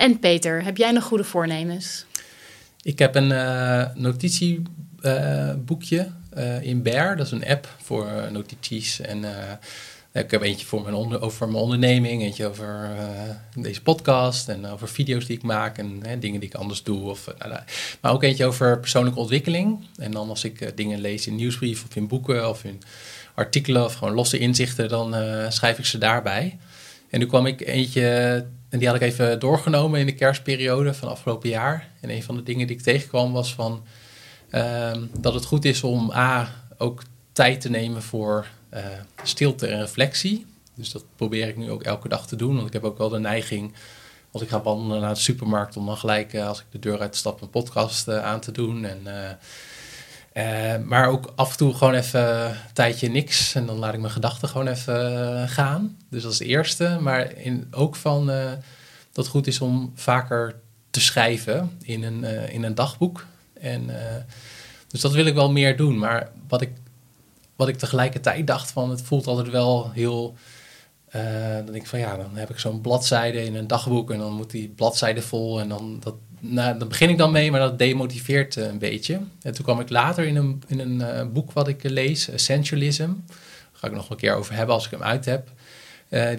En Peter, heb jij nog goede voornemens? Ik heb een uh, notitieboekje uh, in Bear. Dat is een app voor notities en ik heb eentje voor mijn over mijn onderneming, eentje over deze podcast en over video's die ik maak en dingen die ik anders doe. Of, uh, nou, maar ook eentje over persoonlijke ontwikkeling. En dan als ik dingen lees in nieuwsbrief of in boeken of in artikelen of gewoon losse inzichten, dan schrijf ik ze daarbij. En nu kwam ik eentje, en die had ik even doorgenomen in de kerstperiode van afgelopen jaar. En een van de dingen die ik tegenkwam was van ehm, dat het goed is om A, ook tijd te nemen voor uh, stilte en reflectie. Dus dat probeer ik nu ook elke dag te doen. Want ik heb ook wel de neiging, als ik ga wandelen naar de supermarkt, om dan gelijk uh, als ik de deur uitstap een podcast uh, aan te doen. En, maar ook af en toe gewoon even een tijdje niks. En dan laat ik mijn gedachten gewoon even gaan. Dus het eerste. Maar in, ook van dat het goed is om vaker te schrijven in een, in een dagboek. En, dus dat wil ik wel meer doen. Maar wat ik wat ik tegelijkertijd dacht van, het voelt altijd wel heel... Dan denk ik van ja, dan heb ik zo'n bladzijde in een dagboek en dan moet die bladzijde vol en dan, dat, nou, dan begin ik dan mee, maar dat demotiveert uh, een beetje. En toen kwam ik later in een, in een uh, boek wat ik lees, Essentialism. Daar ga ik nog een keer over hebben als ik hem uit heb.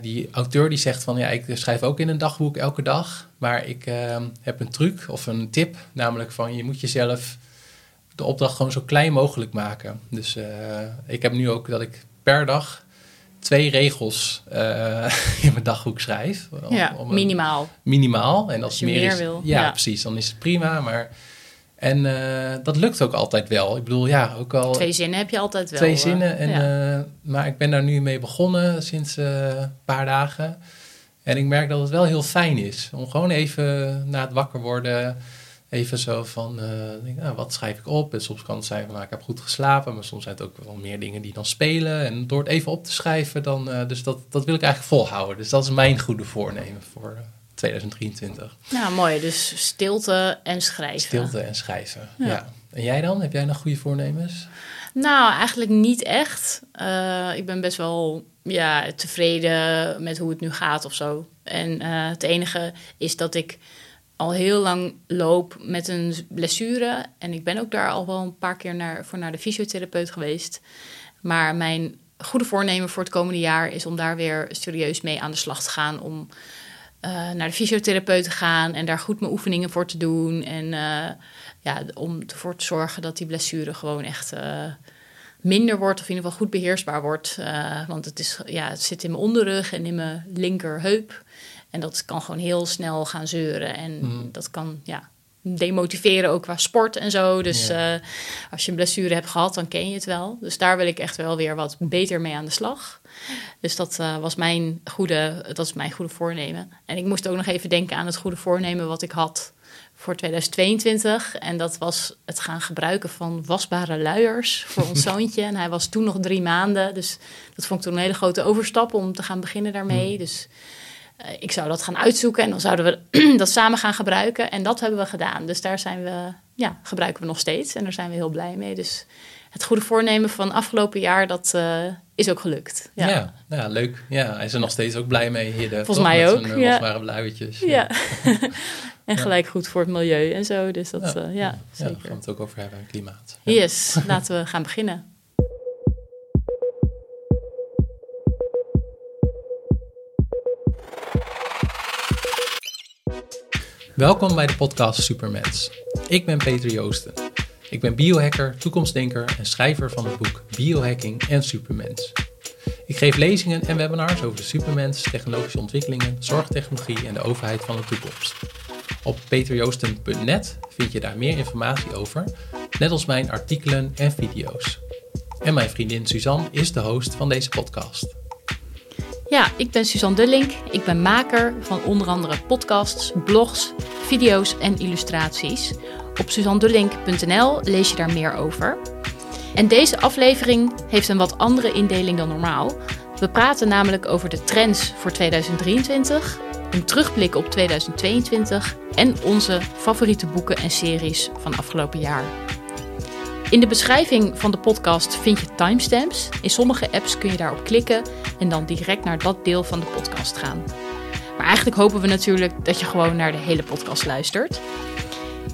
die auteur die zegt van ja, ik schrijf ook in een dagboek elke dag, maar ik heb een truc of een tip, namelijk van je moet jezelf de opdracht gewoon zo klein mogelijk maken. Dus ik heb nu ook dat ik per dag twee regels uh, in mijn dagboek schrijf. Ja, minimaal. Minimaal. En als, als je meer, meer is, wil. Ja, Ja. precies. Dan is het prima. Maar, en uh, dat lukt ook altijd wel. Ik bedoel, ja, ook al... Twee zinnen heb je altijd wel. Twee eh, zinnen. En, ja. uh, maar ik ben daar nu mee begonnen sinds een paar dagen. En ik merk dat het wel heel fijn is. Om gewoon even na het wakker worden even zo van, uh, denk, nou, wat schrijf ik op? En soms kan het zijn van, nou, ik heb goed geslapen, maar soms zijn het ook wel meer dingen die dan spelen. En door het even op te schrijven, dan, uh, dus dat, dat wil ik eigenlijk volhouden. Dus dat is mijn goede voornemen voor 2023. Nou, mooi. Dus stilte en schrijven. Stilte en schrijven, ja. ja. En jij dan? Heb jij nog goede voornemens? Nou, eigenlijk niet echt. Uh, ik ben best wel ja, tevreden met hoe het nu gaat of zo. En het enige is dat ik al heel lang loop met een blessure. En ik ben ook daar al wel een paar keer naar, voor naar de fysiotherapeut geweest. Maar mijn goede voornemen voor het komende jaar is om daar weer serieus mee aan de slag te gaan. Om uh, naar de fysiotherapeut te gaan en daar goed mijn oefeningen voor te doen. En uh, ja, om ervoor te zorgen dat die blessure gewoon echt uh, minder wordt. Of in ieder geval goed beheersbaar wordt. want het, is, ja, het zit in mijn onderrug en in mijn linkerheup. En dat kan gewoon heel snel gaan zeuren. En mm. dat kan ja, demotiveren ook qua sport en zo. Dus ja. uh, als je een blessure hebt gehad, dan ken je het wel. Dus daar wil ik echt wel weer wat beter mee aan de slag. Dus dat uh, was mijn goede, dat is mijn goede voornemen. En ik moest ook nog even denken aan het goede voornemen wat ik had voor 2022. En dat was het gaan gebruiken van wasbare luiers voor ons zoontje. En hij was toen nog drie maanden. Dus dat vond ik toen een hele grote overstap om te gaan beginnen daarmee. Mm. Dus ik zou dat gaan uitzoeken en dan zouden we dat samen gaan gebruiken. En dat hebben we gedaan. Dus daar zijn we, ja, gebruiken we nog steeds. En daar zijn we heel blij mee. Dus het goede voornemen van afgelopen jaar, dat uh, is ook gelukt. Ja. Ja, ja, leuk. Ja, hij is er nog steeds ook blij mee. Hier de, Volgens toch, mij ook. Uh, ja. Ja. en gelijk goed voor het milieu en zo. Dus dat, ja, uh, zeker. daar gaan we het ook over hebben, klimaat. Yes, laten we gaan beginnen. Welkom bij de podcast Supermens. Ik ben Peter Joosten. Ik ben biohacker, toekomstdenker en schrijver van het boek Biohacking en Supermens. Ik geef lezingen en webinars over de supermens, technologische ontwikkelingen, zorgtechnologie en de overheid van de toekomst. Op peterjoosten.net vind je daar meer informatie over, net als mijn artikelen en video's. En mijn vriendin Suzanne is de host van deze podcast. Ja, ik ben Suzanne Dullink. Ik ben maker van onder andere podcasts, blogs, video's en illustraties. Op suzannedullink.nl lees je daar meer over. En deze aflevering heeft een wat andere indeling dan normaal. We praten namelijk over de trends voor 2023, een terugblik op 2022 en onze favoriete boeken en series van afgelopen jaar. In de beschrijving van de podcast vind je timestamps. In sommige apps kun je daarop klikken en dan direct naar dat deel van de podcast gaan. Maar eigenlijk hopen we natuurlijk dat je gewoon naar de hele podcast luistert.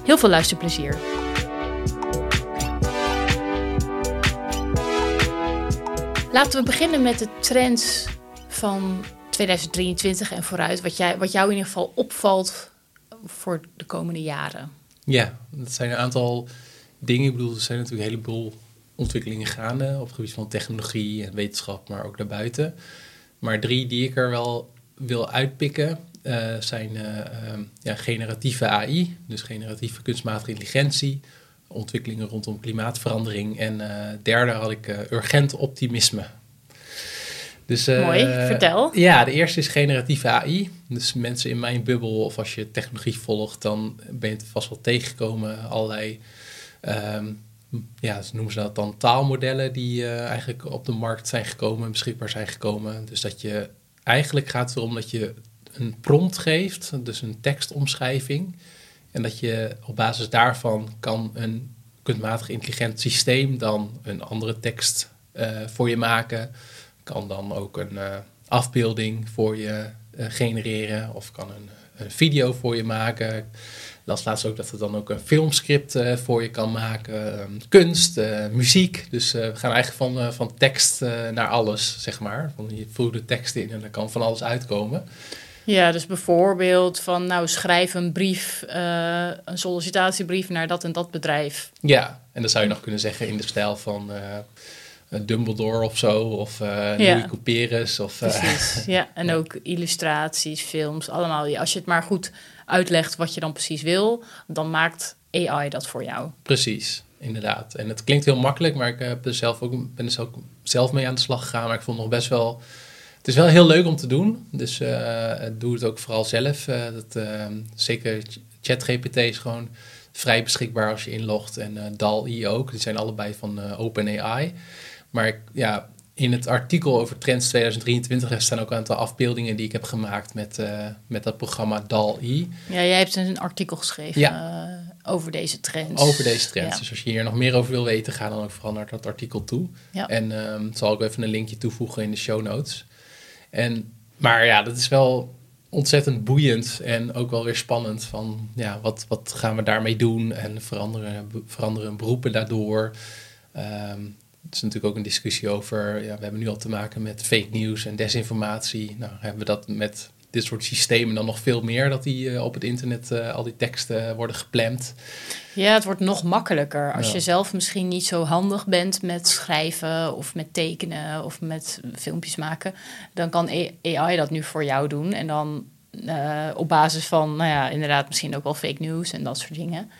Heel veel luisterplezier. Laten we beginnen met de trends van 2023 en vooruit. Wat, jij, wat jou in ieder geval opvalt voor de komende jaren. Ja, dat zijn een aantal dingen. Ik bedoel, er zijn natuurlijk een heleboel ontwikkelingen gaande op het gebied van technologie en wetenschap, maar ook daarbuiten. Maar drie die ik er wel wil uitpikken uh, zijn uh, ja, generatieve AI, dus generatieve kunstmatige intelligentie, ontwikkelingen rondom klimaatverandering en uh, derde had ik urgent optimisme. Dus, Mooi, vertel. Ja, de eerste is generatieve AI. Dus mensen in mijn bubbel of als je technologie volgt, dan ben je het vast wel tegengekomen. Allerlei um, ja, ze noemen ze dat dan taalmodellen die uh, eigenlijk op de markt zijn gekomen, beschikbaar zijn gekomen. Dus dat je eigenlijk gaat erom dat je een prompt geeft, dus een tekstomschrijving. En dat je op basis daarvan kan een kunstmatig intelligent systeem dan een andere tekst uh, voor je maken. Kan dan ook een uh, afbeelding voor je genereren of kan een, een video voor je maken las laatst ook dat het dan ook een filmscript uh, voor je kan maken. Ehm, kunst, uh, muziek. Dus uh, we gaan eigenlijk van, van tekst naar alles, zeg maar. Van, je voert de tekst in en er kan van alles uitkomen. Ja, dus bijvoorbeeld van nou schrijf een brief, een sollicitatiebrief naar dat en dat bedrijf. Ja, en dan zou je nog kunnen zeggen in de stijl van Dumbledore of zo, of uh, Louis Couperus. Of, Precies, ja. En ook illustraties, films, allemaal. Als je het maar goed uitlegt wat je dan precies wil, dan maakt AI dat voor jou. Precies, inderdaad. En het klinkt heel makkelijk, maar ik heb er zelf ook, ben er ook zelf mee aan de slag gegaan. Maar ik vond nog best wel... Het is wel heel leuk om te doen, dus uh, doe het ook vooral zelf. Dat, uh, zeker ChatGPT is gewoon vrij beschikbaar als je inlogt. En DAL-I ook, die zijn allebei van OpenAI. Maar ja, in het artikel over Trends 2023 staan ook een aantal afbeeldingen die ik heb gemaakt met, uh, met dat programma DAL-I. Ja, jij hebt een artikel geschreven ja. uh, over deze trends. Over deze trends. Ja. Dus als je hier nog meer over wil weten, ga dan ook vooral naar dat artikel toe. Ja. En um, zal ik even een linkje toevoegen in de show notes. En, maar ja, dat is wel ontzettend boeiend en ook wel weer spannend. Van ja, wat, wat gaan we daarmee doen en veranderen, veranderen beroepen daardoor. Um, het is natuurlijk ook een discussie over, ja, we hebben nu al te maken met fake news en desinformatie. Nou, hebben we dat met dit soort systemen dan nog veel meer, dat die uh, op het internet uh, al die teksten worden gepland. Ja, het wordt nog makkelijker. Als ja. je zelf misschien niet zo handig bent met schrijven of met tekenen of met filmpjes maken, dan kan AI dat nu voor jou doen. En dan uh, op basis van, nou ja, inderdaad misschien ook wel fake news en dat soort dingen.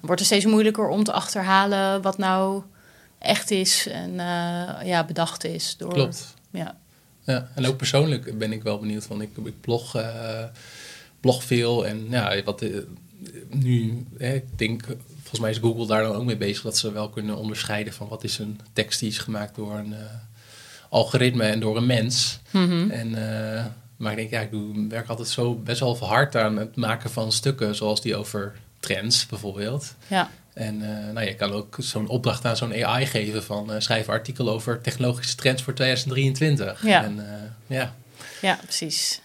wordt het steeds moeilijker om te achterhalen wat nou echt is en uh, ja, bedacht is. Door, Klopt. Ja. ja. En ook persoonlijk ben ik wel benieuwd van, ik, ik blog, uh, blog veel en ja, wat uh, nu, hè, ik denk, volgens mij is Google daar dan ook mee bezig dat ze wel kunnen onderscheiden van wat is een tekst die is gemaakt door een algoritme en door een mens. Mm -hmm. En maar ik denk, ja, ik doe, werk altijd zo best wel hard aan het maken van stukken, zoals die over trends bijvoorbeeld. Ja. En uh, nou, je kan ook zo'n opdracht aan zo'n AI geven van uh, schrijf een artikel over technologische trends voor 2023. Ja, en, uh, ja. ja precies.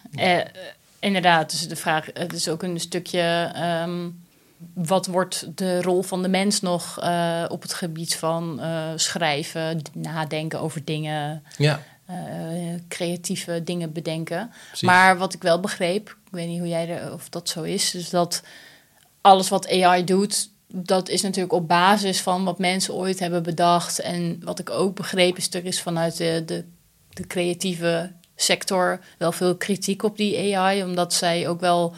inderdaad, dus de vraag, het is ook een stukje, um, wat wordt de rol van de mens nog op het gebied van schrijven, nadenken over dingen, ja. creatieve dingen bedenken. Precies. Maar wat ik wel begreep, ik weet niet hoe jij er, of dat zo is, is dat alles wat AI doet, dat is natuurlijk op basis van wat mensen ooit hebben bedacht. En wat ik ook begrepen stuk is vanuit de, de, de, creatieve sector wel veel kritiek op die AI. Omdat zij ook wel.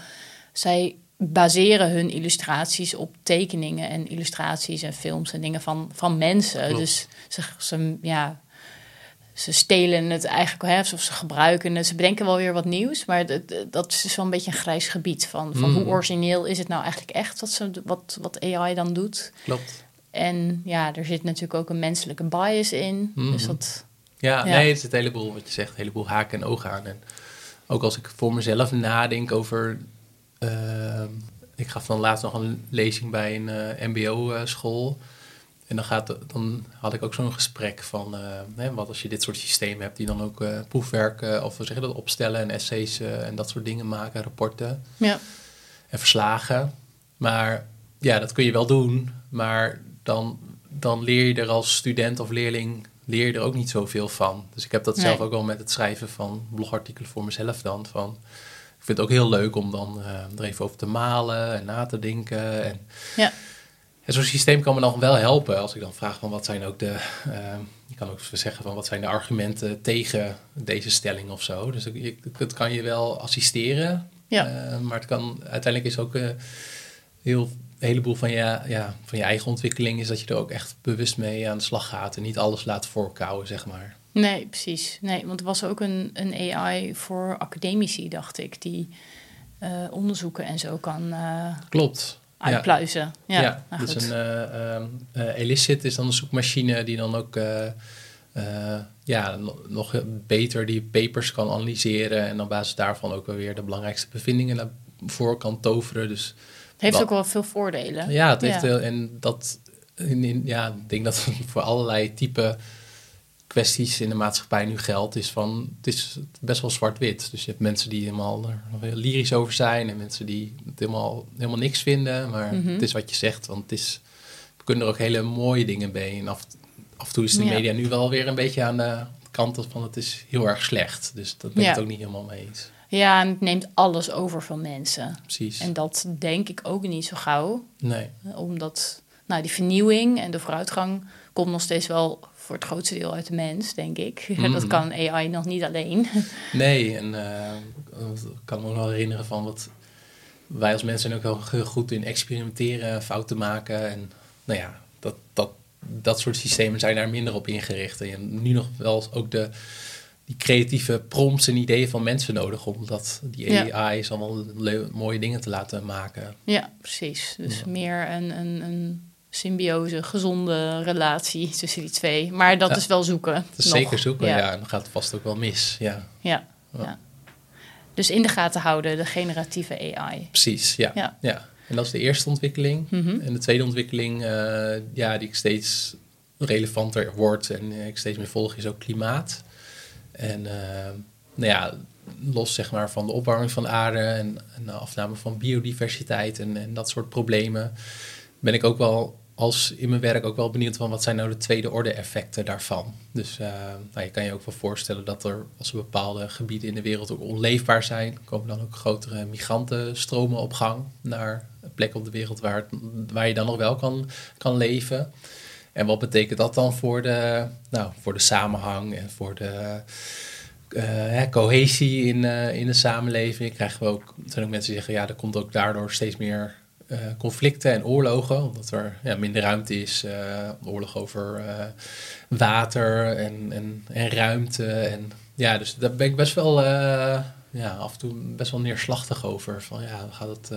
Zij baseren hun illustraties op tekeningen en illustraties en films en dingen van, van mensen. Klopt. Dus ze, ze, ja, ze stelen het eigenlijk, hè, of ze gebruiken het. Ze bedenken wel weer wat nieuws, maar dat, is wel een beetje een grijs gebied. Van, van hoe mm. origineel is het nou eigenlijk echt wat, ze, wat, wat AI dan doet? Klopt. En ja, er zit natuurlijk ook een menselijke bias in. Mm. Dus dat, ja, ja, nee, het is een heleboel wat je zegt, een heleboel haken en ogen aan. En ook als ik voor mezelf nadenk over. Uh, ik gaf dan laatst nog een lezing bij een uh, MBO-school. En dan, gaat, dan had ik ook zo'n gesprek van, hè, wat als je dit soort systemen hebt die dan ook uh, proefwerk of we zeggen dat opstellen en essays en dat soort dingen maken, rapporten ja. en verslagen. Maar ja, dat kun je wel doen, maar dan, dan leer je er als student of leerling leer je er ook niet zoveel van. Dus ik heb dat zelf ook wel met het schrijven van blogartikelen voor mezelf dan. Van, ik vind het ook heel leuk om dan uh, er even over te malen en na te denken. En, ja. En zo'n systeem kan me dan wel helpen als ik dan vraag van wat zijn ook de... Uh, je kan ook zeggen van wat zijn de argumenten tegen deze stelling of zo. Dus het kan je wel assisteren. Ja. Uh, maar het kan uiteindelijk is ook heel een heleboel van je, ja, van je eigen ontwikkeling is dat je er ook echt bewust mee aan de slag gaat en niet alles laat voorkouwen, zeg maar. Nee, precies. Nee, want er was ook een, een AI voor academici, dacht ik, die uh, onderzoeken en zo kan uh, Klopt. Uitpluizen. Ja, ja, ja dus een uh, Elicit is dan een zoekmachine die dan ook ja, nog beter die papers kan analyseren en op basis daarvan ook weer de belangrijkste bevindingen naar voren kan toveren. Dus heeft ook wel veel voordelen. Ja, het heeft Heel, en dat, in, ja, ik denk dat voor allerlei type kwesties in de maatschappij nu geldt, is van, het is best wel zwart-wit. Dus je hebt mensen die helemaal er lyrisch over zijn en mensen die het helemaal, helemaal niks vinden. Maar Mhm. het is wat je zegt, want het is, we kunnen er ook hele mooie dingen bij. En af, af en toe is de Ja. media nu wel weer een beetje aan de kant van het is heel erg slecht. Dus dat ben ik Ja. het ook niet helemaal mee eens. Ja, en het neemt alles over van mensen. Precies. En dat denk ik ook niet zo gauw. nee. Omdat nou, die vernieuwing en de vooruitgang komt nog steeds wel voor het grootste deel uit de mens, denk ik. Mhm. Dat kan AI nog niet alleen. Nee, en eh, ik kan me wel herinneren van wat wij als mensen zijn ook wel heel goed in experimenteren, fouten maken. En nou ja, dat, dat, dat soort systemen zijn daar minder op ingericht. En je hebt nu nog wel ook de, die creatieve prompts en ideeën van mensen nodig om dat, die Ja. AI's allemaal leu- mooie dingen te laten maken. Ja, precies. Dus Ja. meer een, een, een symbiose, gezonde relatie tussen die twee. Maar dat Ja. is wel zoeken. Het is nog. zeker zoeken, ja. Ja. En dan gaat het vast ook wel mis, ja. Ja, Ja. Dus in de gaten houden, de generatieve AI. Precies, ja. Ja. ja. En dat is de eerste ontwikkeling. Mhm. En de tweede ontwikkeling, eh, ja, die ik steeds relevanter wordt en ik steeds meer volg, is ook klimaat. En eh, nou ja, los zeg maar van de opwarming van de aarde en, en de afname van biodiversiteit en, en dat soort problemen, ben ik ook wel als in mijn werk ook wel benieuwd van wat zijn nou de tweede orde effecten daarvan. Dus eh, nou, je kan je ook wel voorstellen dat er als er bepaalde gebieden in de wereld ook onleefbaar zijn, komen dan ook grotere migrantenstromen op gang naar plekken op de wereld waar, je dan nog wel kan, kan leven. En wat betekent dat dan voor de, nou, voor de samenhang en voor de eh, cohesie in, eh, in de samenleving? Krijgen we ook, er zijn ook mensen die zeggen, ja, er komt ook daardoor steeds meer eh, conflicten en oorlogen, omdat er ja, minder ruimte is. eh, oorlog over eh, water en, en, en ruimte. En, ja, dus daar ben ik best wel ja, af en toe best wel neerslachtig over. Van ja, gaat het,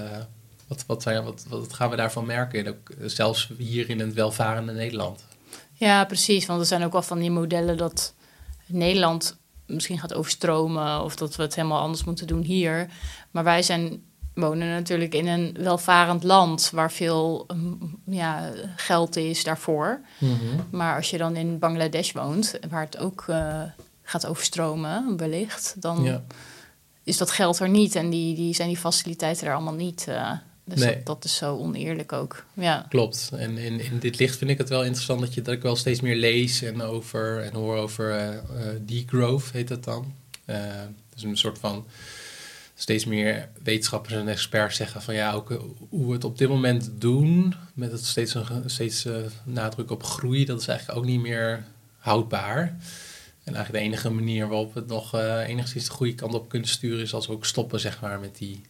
wat, wat, zijn, wat, wat gaan we daarvan merken? En ook, zelfs hier in het welvarende Nederland. Ja, precies. Want er zijn ook wel van die modellen dat Nederland misschien gaat overstromen of dat we het helemaal anders moeten doen hier. Maar wij zijn, wonen natuurlijk in een welvarend land waar veel mm, ja, geld is daarvoor. Maar als je dan in Bangladesh woont, waar het ook eh, gaat overstromen, wellicht, dan Ja. is dat geld er niet en die, die zijn die faciliteiten er allemaal niet. eh. dus Nee. dat, dat is zo oneerlijk ook. Ja. Klopt. En in, in dit licht vind ik het wel interessant dat, je, dat ik wel steeds meer lees en, over, en hoor over eh, degrowth, heet dat dan. Dus een soort van steeds meer wetenschappers en experts zeggen van ja, ook eh, hoe we het op dit moment doen, met het steeds, een, steeds eh, nadruk op groei, dat is eigenlijk ook niet meer houdbaar. En eigenlijk de enige manier waarop we het nog eh, enigszins de goede kant op kunnen sturen, is als we ook stoppen zeg maar, met die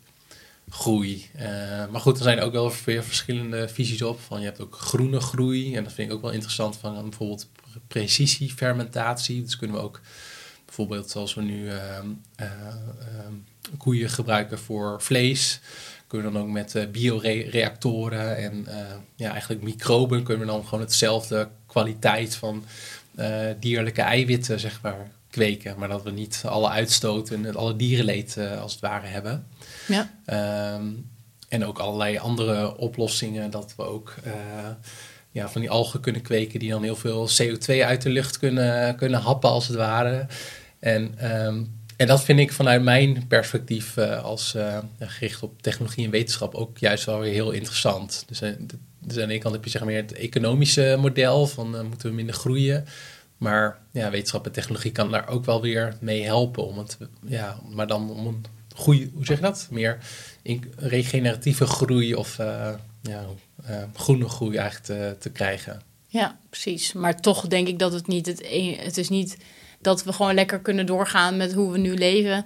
groei. Maar goed, er zijn ook wel weer verschillende visies op. Van je hebt ook groene groei. En dat vind ik ook wel interessant van bijvoorbeeld pre- precisiefermentatie. Dus kunnen we ook bijvoorbeeld zoals we nu ehm, koeien gebruiken voor vlees. Kunnen we dan ook met eh, bioreactoren en eh, ja, eigenlijk microben kunnen we dan gewoon hetzelfde kwaliteit van eh, dierlijke eiwitten zeg maar kweken. Maar dat we niet alle uitstoot en alle dierenleed als het ware hebben. Ja. Ehm, en ook allerlei andere oplossingen dat we ook ja, van die algen kunnen kweken die dan heel veel CO2 uit de lucht kunnen, kunnen happen als het ware. En, ehm, en dat vind ik vanuit mijn perspectief uh, als uh, gericht op technologie en wetenschap ook juist wel weer heel interessant. Dus, dus aan de ene kant heb je zeg maar het economische model van moeten we minder groeien. Maar ja, wetenschap en technologie kan daar ook wel weer mee helpen. Om het, ja, maar dan om een goede, hoe zeg je dat? Meer in regeneratieve groei of ja, groene groei eigenlijk te, te krijgen. Ja, precies. Maar toch denk ik dat het niet het, een, het is niet dat we gewoon lekker kunnen doorgaan met hoe we nu leven.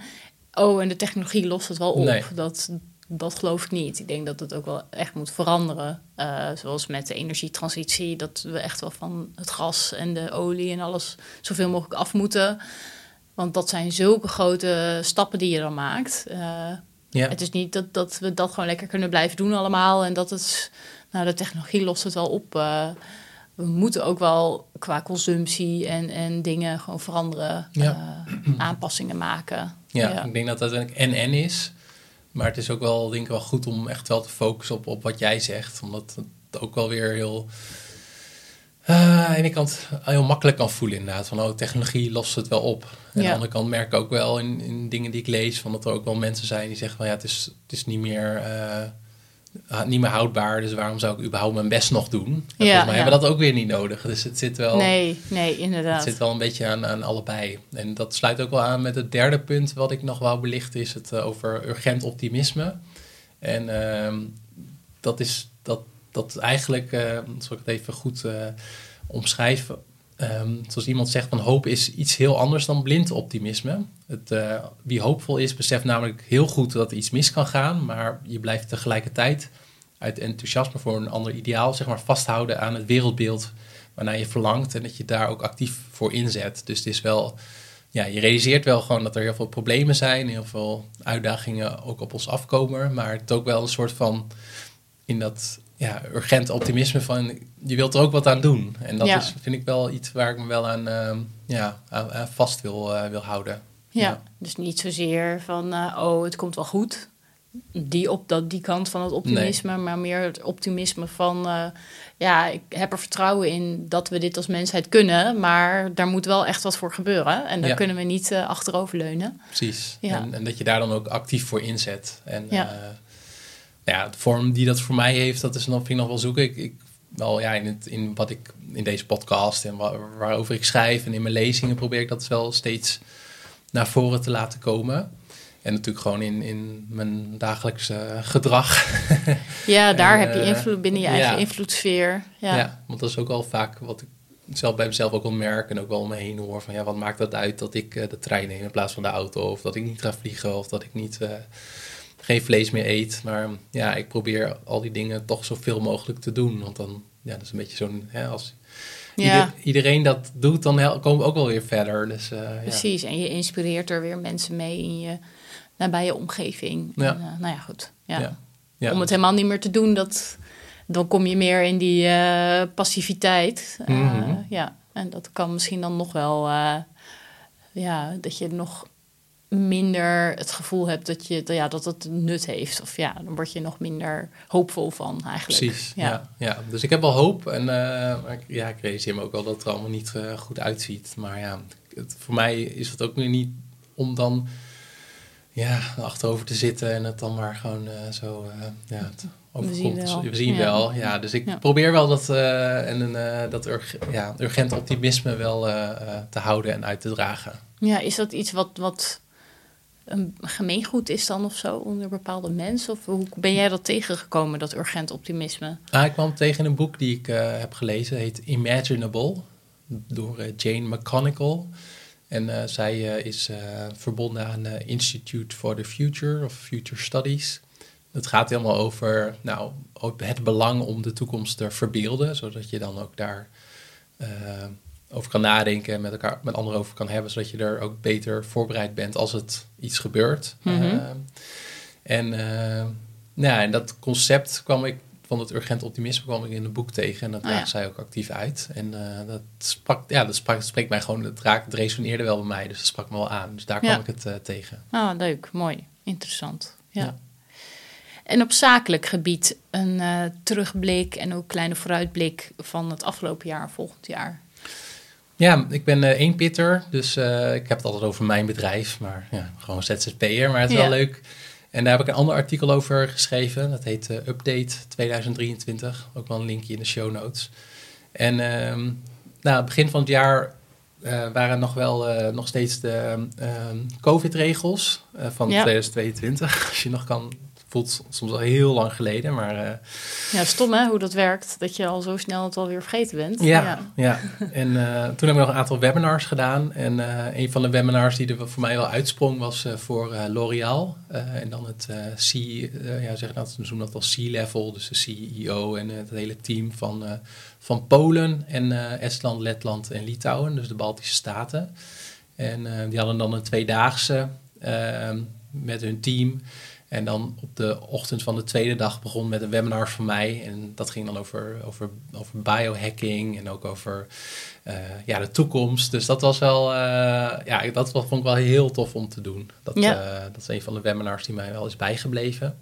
Oh, en de technologie lost het wel op. Dat, dat geloof ik niet. Ik denk dat het ook wel echt moet veranderen. Uh, zoals met de energietransitie, dat we echt wel van het gas en de olie en alles zoveel mogelijk af moeten. Want dat zijn zulke grote stappen die je dan maakt. Uh, ja. Het is niet dat, dat we dat gewoon lekker kunnen blijven doen allemaal. En dat het, nou, de technologie lost het wel op. Uh, we moeten ook wel qua consumptie en, en dingen gewoon veranderen, ja. aanpassingen maken. Ja, ja, ik denk dat dat uiteindelijk en-en is. Maar het is ook wel, denk ik, wel goed om echt wel te focussen op, op wat jij zegt. Omdat het ook wel weer heel... Uh, aan de ene kant heel makkelijk kan voelen inderdaad. Van, oh, technologie lost het wel op. En aan de andere kant merk ik ook wel in, in dingen die ik lees... Van dat er ook wel mensen zijn die zeggen van... Ja, het is, het is niet meer... Uh, niet meer houdbaar, dus waarom zou ik überhaupt mijn best nog doen? En ja, volgens mij hebben we dat ook weer niet nodig. Dus het zit wel. Nee, nee, inderdaad. Het zit wel een beetje aan, aan allebei. En dat sluit ook wel aan met het derde punt wat ik nog wou belichten, is het uh, over urgent optimisme. En uh, dat is dat, dat eigenlijk, uh, zal ik het even goed omschrijven. Um, zoals iemand zegt, van hoop is iets heel anders dan blind optimisme. Het, uh, wie hoopvol is, beseft namelijk heel goed dat er iets mis kan gaan, maar je blijft tegelijkertijd uit enthousiasme voor een ander ideaal zeg maar, vasthouden aan het wereldbeeld waarnaar je verlangt en dat je daar ook actief voor inzet. Dus het is wel, ja, je realiseert wel gewoon dat er heel veel problemen zijn, heel veel uitdagingen ook op ons afkomen, maar het ook wel een soort van in dat ja, urgent optimisme van je wilt er ook wat aan doen. En dat is, vind ik wel iets waar ik me wel aan, uh, ja, aan, vast wil, uh, wil houden. Ja, dus niet zozeer van uh, oh, het komt wel goed. Die op dat, die kant van het optimisme, maar meer het optimisme van uh, ja, ik heb er vertrouwen in dat we dit als mensheid kunnen, maar daar moet wel echt wat voor gebeuren. En daar kunnen we niet achterover leunen. Precies. Ja. En, en, dat je daar dan ook actief voor inzet. En ja ja, de vorm die dat voor mij heeft, dat is nog, vind ik nog wel zoeken. Ik, ik wel ja, in, het, in wat ik in deze podcast en waar, waarover ik schrijf en in mijn lezingen probeer ik dat wel steeds naar voren te laten komen. En natuurlijk gewoon in, in mijn dagelijkse gedrag. Ja, daar heb je eh, invloed binnen je eigen invloedssfeer. Ja. ja, want dat is ook al vaak wat ik zelf bij mezelf ook wel merk en ook wel om me heen hoor. Van ja, wat maakt dat uit dat ik uh, de trein neem in plaats van de auto? Of dat ik niet ga vliegen of dat ik niet... Uh, geen vlees meer eet. Maar ja, ik probeer al die dingen toch zoveel mogelijk te doen. Want dan, ja, dat is een beetje zo'n, als ja. iedereen dat doet, dan komen we ook wel weer verder. Dus, uh, Precies, ja. en je inspireert er weer mensen mee in je nabije omgeving. Ja. En, uh, nou ja, goed. Ja. ja. Om het helemaal niet meer te doen, dat, dan kom je meer in die uh, passiviteit. Mm Ja, en dat kan misschien dan nog wel, ja, dat je nog minder het gevoel hebt dat, je, ja, dat het nut heeft. Of ja, dan word je nog minder hoopvol van eigenlijk. Precies, ja. ja, Dus ik heb wel hoop. En uh, ik, ja, ik realiseer me ook wel dat het er allemaal niet uh, goed uitziet. Maar ja, het, voor mij is het ook nu niet om dan ja, achterover te zitten en het dan maar gewoon uh, zo ja, we zien wel. We zien ja. wel, ja. Dus ik ja. probeer wel dat, en, dat urg ja, urgent optimisme wel te houden en uit te dragen. Ja, is dat iets wat, wat een gemeengoed is dan of zo onder bepaalde mensen? Of hoe ben jij dat tegengekomen, dat urgent optimisme? Ah, ik kwam tegen een boek die ik uh, heb gelezen, heet Imaginable, door uh, Jane McConigal. En uh, zij is verbonden aan Institute for the Future of Future Studies. Het gaat helemaal over nou, het belang om de toekomst te verbeelden, zodat je dan ook daar over kan nadenken en met elkaar met anderen over kan hebben, zodat je er ook beter voorbereid bent als het iets gebeurt. Mm en, uh, nou, en dat concept kwam ik van het urgent optimisme kwam ik in een boek tegen en dat oh, ja. zij ook actief uit. En uh, dat sprak, ja, dat sprak, spreekt mij gewoon, het, raakt, het resoneerde wel bij mij, dus dat sprak me wel aan. Dus daar kwam ik het uh, tegen. Ah, leuk, mooi, interessant. ja. En op zakelijk gebied een uh, terugblik en ook kleine vooruitblik van het afgelopen jaar, volgend jaar. Ja, ik ben uh, één pitter, dus uh, ik heb het altijd over mijn bedrijf, maar ja, gewoon ZZP'er, maar het is ja. wel leuk. En daar heb ik een ander artikel over geschreven, dat heet uh, Update 2023, ook wel een linkje in de show notes. En uh, nou, begin van het jaar waren nog wel nog steeds de ehm, COVID-regels van ja. 2022, als je nog kan voelt soms al heel lang geleden, maar... Uh, ja, stom hè, hoe dat werkt. Dat je al zo snel het alweer vergeten bent. Ja, ja. ja. en uh, toen hebben we nog een aantal webinars gedaan. En uh, een van de webinars die er voor mij wel uitsprong was voor L'Oreal. en dan het C, ja, zeg dat, ze noemen dat al C-level, dus de CEO en het hele team van, van Polen en Estland, Letland en Litouwen, dus de Baltische Staten. En die hadden dan een tweedaagse met hun team... En dan op de ochtend van de tweede dag begon met een webinar van mij. En dat ging dan over, over, over biohacking en ook over uh, ja, de toekomst. Dus dat was wel, uh, ja, dat vond ik wel heel tof om te doen. Dat, ja. uh, dat is een van de webinars die mij wel is bijgebleven.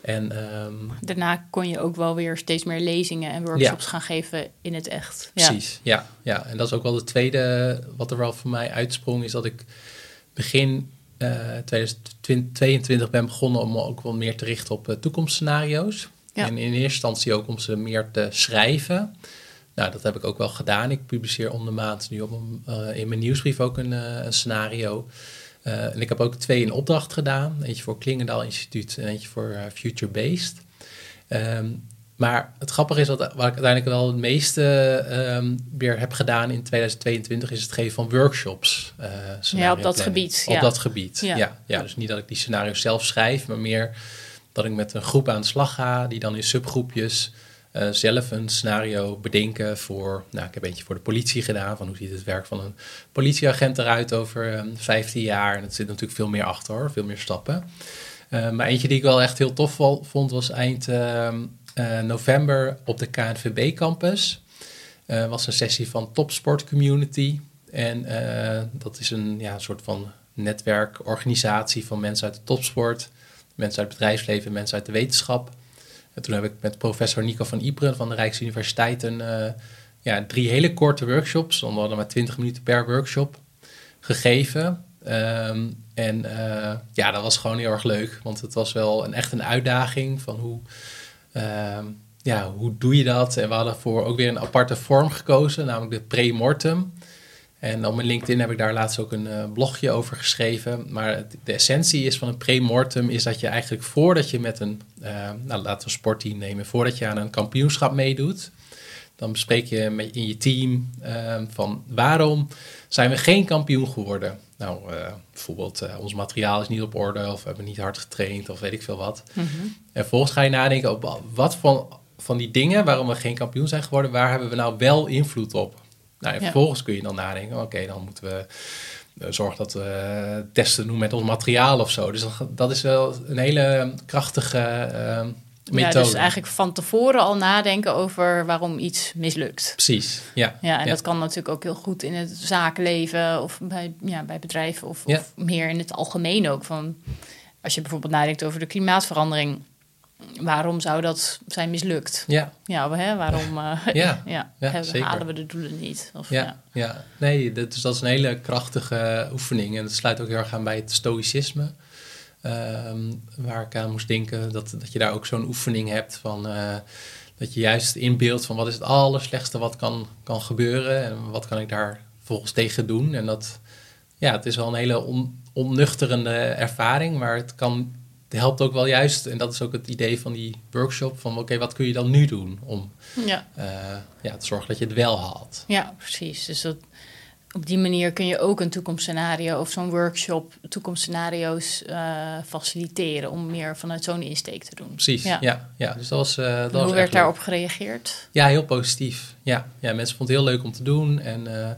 En, um, Daarna kon je ook wel weer steeds meer lezingen en workshops ja. gaan geven in het echt. Precies, ja. ja. En dat is ook wel de tweede, wat er wel voor mij uitsprong, is dat ik begin 2022 ben begonnen om me ook wel meer te richten op uh, toekomstscenario's. Ja. En in eerste instantie ook om ze meer te schrijven. Nou, dat heb ik ook wel gedaan. Ik publiceer om de maand nu op uh, in mijn nieuwsbrief ook een, uh, een scenario. en ik heb ook twee in opdracht gedaan. Eentje voor Klingendaal Instituut en eentje voor Future Based. Um, maar het grappige is dat waar ik uiteindelijk wel het meeste um, weer heb gedaan in 2022 is het geven van workshops. Uh, ja, op dat gebied. Op dat gebied, ja. ja. Ja, Dus niet dat ik die scenario's zelf schrijf, maar meer dat ik met een groep aan de slag ga, die dan in subgroepjes uh, zelf een scenario bedenken voor, nou, ik heb eentje voor de politie gedaan, van hoe ziet het werk van een politieagent eruit over um, 15 jaar. En er zit natuurlijk veel meer achter, hoor, veel meer stappen. Uh, maar eentje die ik wel echt heel tof vond, was eind uh, november op de KNVB-campus. Uh, was een sessie van Topsport Community. En dat is een ja, soort van netwerkorganisatie van mensen uit de topsport, mensen uit het bedrijfsleven, mensen uit de wetenschap. En toen heb ik met professor Nico van Ypres van de Rijksuniversiteit een, ja, drie hele korte workshops, we hadden maar 20 minuten per workshop, gegeven. Um, en ja, dat was gewoon heel erg leuk, want het was wel een, echt een uitdaging van hoe uh, ja, hoe doe je dat? En we hadden voor ook weer een aparte vorm gekozen, namelijk de pre-mortem. En op mijn LinkedIn heb ik daar laatst ook een uh, blogje over geschreven. Maar de essentie is van een pre-mortem is dat je eigenlijk voordat je met een, uh, nou laten we een sportteam nemen, voordat je aan een kampioenschap meedoet, dan bespreek je met, in je team uh, van waarom zijn we geen kampioen geworden? Nou, uh, bijvoorbeeld uh, ons materiaal is niet op orde of we hebben niet hard getraind of weet ik veel wat. Mm -hmm. En vervolgens ga je nadenken op wat van, van die dingen waarom we geen kampioen zijn geworden, waar hebben we nou wel invloed op? Nou, en ja. vervolgens kun je dan nadenken, oké, okay, dan moeten we uh, zorgen dat we testen doen met ons materiaal of zo. Dus dat, dat is wel een hele krachtige methode. Ja, dus eigenlijk van tevoren al nadenken over waarom iets mislukt. Precies, ja. Ja, en ja. dat kan natuurlijk ook heel goed in het zakenleven of bij, ja, bij bedrijven of, ja. of meer in het algemeen ook. Van, als je bijvoorbeeld nadenkt over de klimaatverandering, waarom zou dat zijn mislukt? Ja. Ja, hè, waarom uh, ja. ja, halen we de doelen niet? Of, ja, ja. ja. nee, dat, dus dat is een hele krachtige oefening en dat sluit ook heel erg aan bij het stoïcisme. Um, waar ik aan moest denken, dat, dat je daar ook zo'n oefening hebt van uh, dat je juist inbeeldt van wat is het allerslechtste wat kan, kan gebeuren en wat kan ik daar volgens tegen doen. En dat, ja, het is wel een hele on, onnuchterende ervaring, maar het kan, het helpt ook wel juist, en dat is ook het idee van die workshop, van oké, okay, wat kun je dan nu doen om ja. Uh, ja, te zorgen dat je het wel haalt. Ja, precies. Dus dat, op die manier kun je ook een toekomstscenario of zo'n workshop toekomstscenario's uh, faciliteren om meer vanuit zo'n insteek te doen. Precies, ja. ja, ja. Dus dat was, uh, dat hoe was werd daarop leuk. gereageerd? Ja, heel positief. Ja, ja mensen vonden het heel leuk om te doen en uh,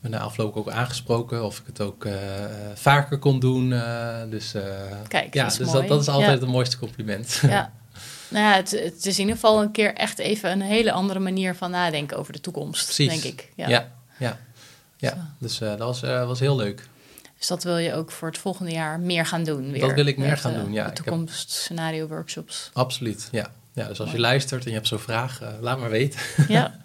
me na afloop ook aangesproken of ik het ook vaker kon doen. dus Kijk, ja, dat is dus mooi. dat, dat is altijd ja. het mooiste compliment. Ja. Nou ja, het, het, is in ieder geval een keer echt even een hele andere manier van nadenken over de toekomst, Precies. denk ik. Ja, ja. ja. Ja, dus uh, dat was, uh, was heel leuk. Dus dat wil je ook voor het volgende jaar meer gaan doen. Weer. Dat wil ik meer Met, gaan eh, doen, ja. de toekomstscenario workshops. Absoluut, ja. ja dus als je luistert en je hebt zo'n vraag, eh, laat maar weten. ja.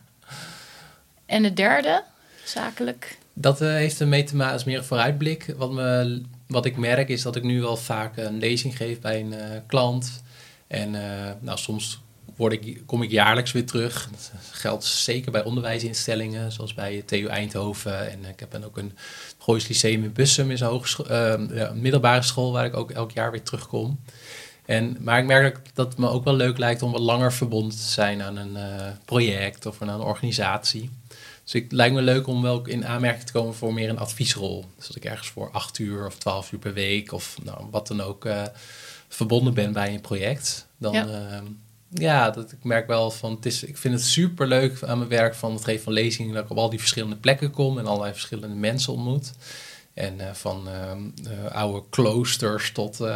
En het derde, zakelijk. Dat eh, heeft ermee te maken, is meer een vooruitblik. Wat, me, wat ik merk is dat ik nu wel vaak een lezing geef bij een eh, klant. En eh, nou, soms word ik, kom ik jaarlijks weer terug. Dat geldt zeker bij onderwijsinstellingen, zoals bij TU Eindhoven. En ik heb dan ook een Goois Lyceum in Bussum, is een eh, ja, een middelbare school waar ik ook elk jaar weer terugkom. En, maar ik merk dat het me ook wel leuk lijkt om wat langer verbonden te zijn aan een eh, project of aan een organisatie. Dus het lijkt me leuk om wel in aanmerking te komen voor meer een adviesrol. Dus dat ik ergens voor acht uur of twaalf uur per week of nou, wat dan ook eh, verbonden ben bij een project. Dan Ja. Ja, dat, ik merk wel van, het is, ik vind het super leuk aan mijn werk van het geven van lezingen, dat ik op al die verschillende plekken kom en allerlei verschillende mensen ontmoet. En eh, van ehm, eh, oude kloosters tot, eh,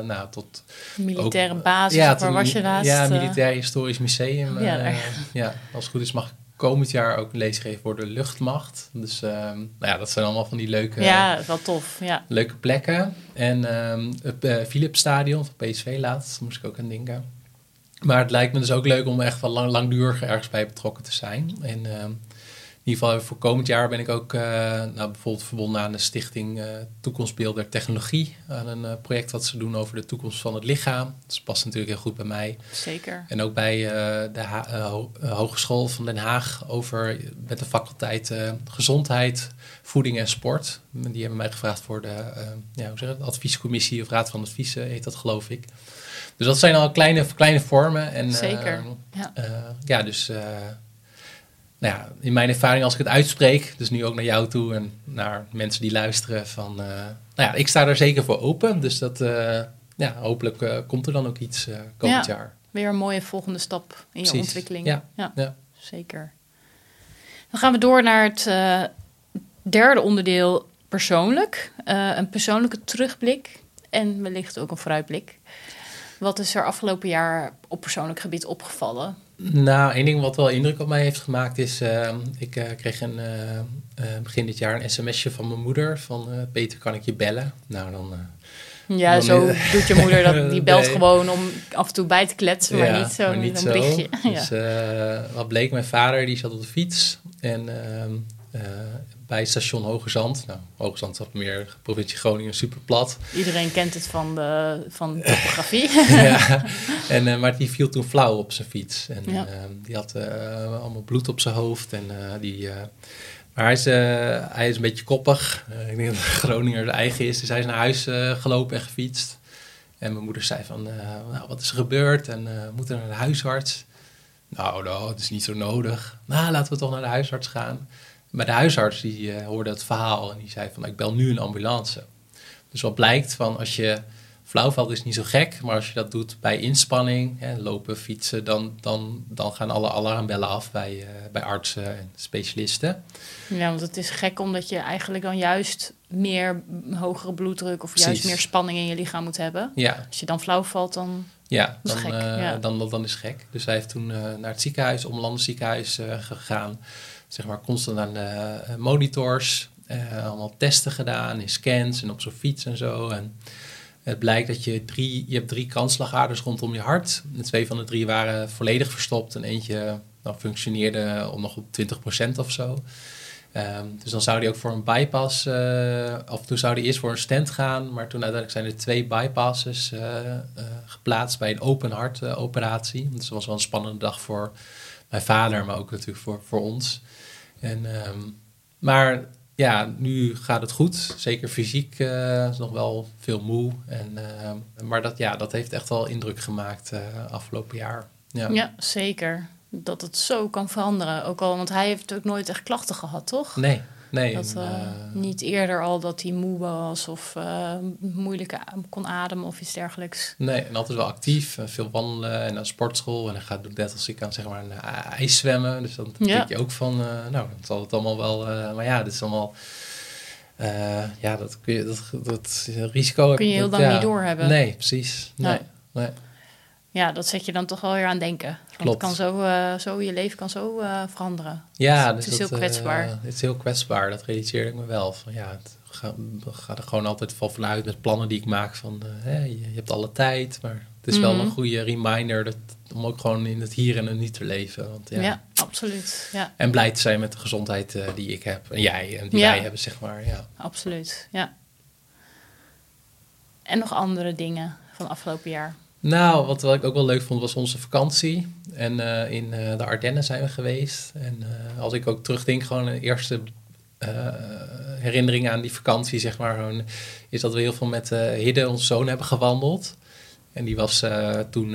nou, tot Militaire ook- basis, ja, waar was je laatst? Ja? Militair Historisch Museum. Ja, ja, als het goed is mag ik komend jaar ook een lezing geven voor de luchtmacht. Dus ehm, nou ja, dat zijn allemaal van die leuke, ja, wel tof. Ja. leuke plekken. En ehm het uh, Philipsstadion van PSV laatst, moest ik ook aan denken. Maar het lijkt me dus ook leuk om echt wel lang, langdurig ergens bij betrokken te zijn. En ehm, in ieder geval voor komend jaar ben ik ook eh, nou, bijvoorbeeld verbonden aan de stichting eh Toekomstbeeld der Technologie. Aan een eh, project wat ze doen over de toekomst van het lichaam. Dat past natuurlijk heel goed bij mij. Zeker. En ook bij eh, de eh, Ho- eh, Hogeschool van Den Haag over met de faculteit eh, gezondheid, voeding en sport. Die hebben mij gevraagd voor de eh, ja, hoe zeg het, adviescommissie of raad van advies eh, heet dat geloof ik. Dus dat zijn al kleine, kleine vormen. En, Zeker, ja. eh, ja, dus eh, nou ja, in mijn ervaring als ik het uitspreek, dus nu ook naar jou toe en naar mensen die luisteren, van, eh, nou ja, ik sta er zeker voor open. Dus dat, ja, hopelijk komt er dan ook iets komend Ja. jaar. Weer een mooie volgende stap in je ontwikkeling. Ja, ja, ja. zeker. Dan gaan we door naar het derde onderdeel persoonlijk. Een persoonlijke terugblik en wellicht ook een vooruitblik. Wat is er afgelopen jaar op persoonlijk gebied opgevallen? Nou, één ding wat wel indruk op mij heeft gemaakt is, eh, ik eh, kreeg een, eh, eh, begin dit jaar een sms'je van mijn moeder van Peter, kan ik je bellen? Nou, dan... Ja, Dan zo doet je moeder dat. Die belt Nee. gewoon om af en toe bij te kletsen, maar Ja, niet zo maar niet een zo. ja. Dus wat bleek, mijn vader die zat op de fiets en ehm, eh, bij station Hoge Zand. Nou, Hoge Zand zat meer provincie Groningen, super plat. Iedereen kent het van de, van topografie. ja. en, eh, maar die viel toen flauw op zijn fiets. En Ja. ehm, die had eh, allemaal bloed op zijn hoofd. En, eh, die, eh, maar hij is, eh, hij is een beetje koppig. Eh, ik denk dat Groninger de eigen is. Dus hij is naar huis eh, gelopen en gefietst. En mijn moeder zei van, eh, nou, wat is er gebeurd? En eh moeten naar de huisarts? Nou, nou, het is niet zo nodig. Nou, laten we toch naar de huisarts gaan. Maar de huisarts die eh, hoorde het verhaal en die zei van, ik bel nu een ambulance. Dus wat blijkt van, als je flauw valt is niet zo gek, maar als je dat doet bij inspanning, hè, lopen, fietsen, dan, dan, dan gaan alle alarmbellen af bij, eh, bij artsen en specialisten. Ja, want het is gek omdat je eigenlijk dan juist meer hogere bloeddruk of juist Precies. meer spanning in je lichaam moet hebben. Ja, Als je dan flauw valt, dan. Ja, dan, gek, eh, ja. dan, dan is het gek. Dus hij heeft toen naar het ziekenhuis, Omlands ziekenhuis gegaan. Zeg maar constant aan de eh, monitors. eh, allemaal testen gedaan in scans en op zo'n fiets en zo. En het blijkt dat je drie, je hebt drie kransslagaders rondom je hart. En twee van de drie waren volledig verstopt. En eentje nou, functioneerde nog op 20% of zo. Ehm, dus dan zou die ook voor een bypass, eh, of toen zou die eerst voor een stent gaan, maar toen uiteindelijk zijn er twee bypasses eh, eh, geplaatst bij een open hart eh, operatie. Dus dat was wel een spannende dag voor mijn vader, maar ook natuurlijk voor, voor ons. En, ehm, maar ja, nu gaat het goed. Zeker fysiek eh, is nog wel veel moe. En, ehm, maar dat, ja, dat heeft echt wel indruk gemaakt eh, afgelopen jaar. Ja. Ja. zeker. Dat het zo kan veranderen. Ook al, want hij heeft ook nooit echt klachten gehad, toch? Nee, nee. Dat eh, eh, niet eerder al dat hij moe was of eh, moeilijk kon ademen of iets dergelijks. Nee, en altijd wel actief. Veel wandelen en naar sportschool. En dan gaat net als ik aan zeg maar een ijs zwemmen. Dus dan Ja. denk je ook van, nou, dat zal het allemaal wel. maar ja, dit is allemaal. ja, dat kun je, dat, dat risico. Kun je heel dat- lang ja. niet doorhebben. Nee, precies. Nee. Nee. nee. Ja, dat zet je dan toch wel weer aan denken. Want. Het kan zo, eh, zo, je leven kan zo eh, veranderen. Ja, Het dus is dat, heel eh, kwetsbaar. het is heel kwetsbaar. Dat realiseerde ik me wel. Van, ja, het ga, ga er gewoon altijd van vanuit met plannen die ik maak van eh, hè, je, je hebt alle tijd, maar het is wel Mhm. een goede reminder dat, om ook gewoon in het hier en het nu te leven. Want, ja. Ja, absoluut. Ja, En blij te zijn met de gezondheid eh, die ik heb en jij en die Ja. wij hebben, zeg maar. Ja. absoluut. Ja. En nog andere dingen van afgelopen jaar. Nou, wat, wat ik ook wel leuk vond was onze vakantie. En eh, in eh, de Ardennen zijn we geweest. En eh, als ik ook terugdenk, gewoon een eerste herinnering aan die vakantie, zeg maar, gewoon, is dat we heel veel met Hidde, onze zoon, hebben gewandeld. En die was toen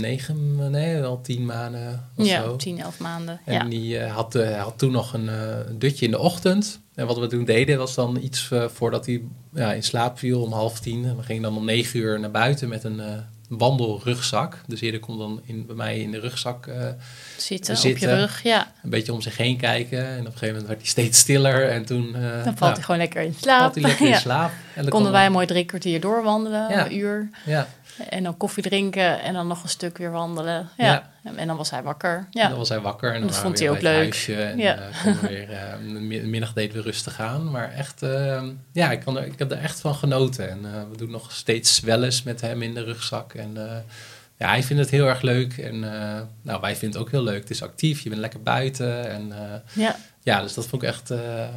negen, nee, wel tien maanden of ja, zo. 10, 11 maanden. En ja. die had, had toen nog een dutje in de ochtend. En wat we toen deden was dan iets voordat hij ja, in slaap viel om half tien. En we gingen dan om negen uur naar buiten met een wandelrugzak. Dus eerder kon dan in, bij mij in de rugzak eh, Zitten, op je rug. Ja, een beetje om zich heen kijken. En op een gegeven moment werd hij steeds stiller. En toen eh, dan valt nou, hij gewoon lekker in slaap. valt hij lekker in slaap. En dan Konden kon- wij een mooi drie kwartier doorwandelen, Ja. een uur. Ja, En dan koffie drinken en dan nog een stuk weer wandelen. Ja. Ja. En dan was hij wakker. en Ja, dan was hij wakker. En dan Dat vond hij ook leuk. En Ja. we weer, eh, de mi- middag deden we rustig aan. Maar echt, eh, ja, ik, kan er, ik heb er echt van genoten. En eh, we doen nog steeds wel eens met hem in de rugzak. En ja, hij vindt het heel erg leuk. En nou, wij vinden het ook heel leuk. Het is actief, je bent lekker buiten. En ja. ja, dus dat vond ik echt,